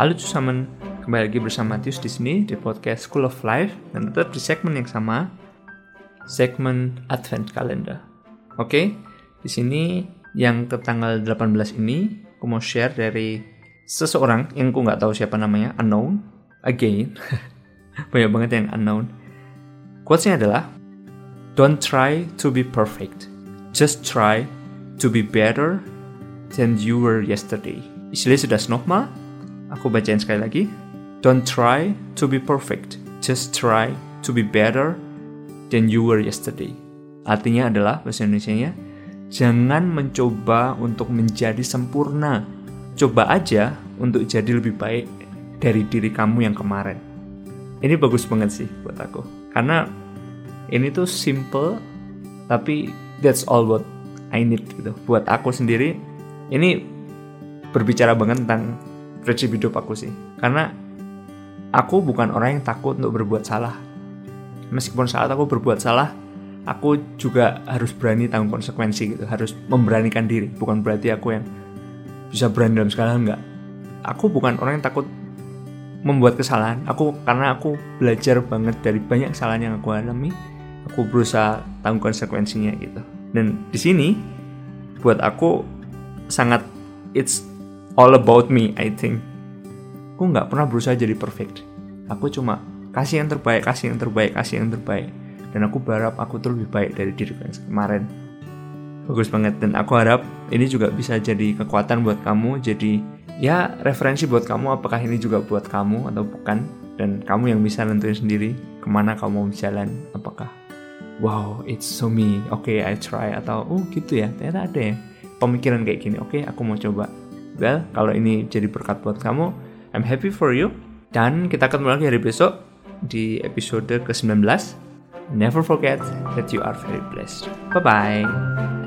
Halo Cusamen, kembali lagi bersama Tius di sini di podcast School of Life dan tetap di segmen yang sama, segmen Advent Calendar. Oke, di sini yang ke tanggal 18 ini aku mau share dari seseorang yang aku nggak tahu siapa namanya, unknown, again, banyak banget yang unknown. Quotesnya adalah, Don't try to be perfect, just try to be better than you were yesterday. Istilahnya sudah normal, Aku bacain sekali lagi. Don't try to be perfect. Just try to be better than you were yesterday. Artinya adalah bahasa Indonesia-nya, jangan mencoba untuk menjadi sempurna. Coba aja untuk jadi lebih baik dari diri kamu yang kemarin. Ini bagus banget sih buat aku. Karena ini tuh simple tapi that's all what I need gitu. Buat aku sendiri ini berbicara banget tentang prinsip hidup aku sih. Karena aku bukan orang yang takut untuk berbuat salah. Meskipun saat aku berbuat salah aku juga harus berani tanggung konsekuensi gitu. Harus memberanikan diri. Bukan berarti aku yang bisa berani dalam segala enggak. Aku bukan orang yang takut membuat kesalahan. Aku karena aku belajar banget dari banyak kesalahan yang aku alami aku berusaha tanggung konsekuensinya gitu. Dan di sini buat aku sangat it's all about me I think. Aku nggak pernah berusaha jadi perfect. Aku cuma kasih yang terbaik kasih yang terbaik kasih yang terbaik. Dan aku berharap aku tuh lebih baik dari diriku yang kemarin. Bagus banget. Dan aku harap ini juga bisa jadi kekuatan buat kamu. Jadi ya referensi buat kamu apakah ini juga buat kamu atau bukan. Dan kamu yang bisa nentuin sendiri ke mana kamu mau jalan apakah. Wow it's so me. Oke okay, I try. Atau oh gitu ya. Ternyata ada ya. Pemikiran kayak gini. Oke okay, aku mau coba Well, kalau ini jadi berkat buat kamu, I'm happy for you. Dan kita ketemu lagi hari besok di episode ke-19. Never forget that you are very blessed. Bye-bye.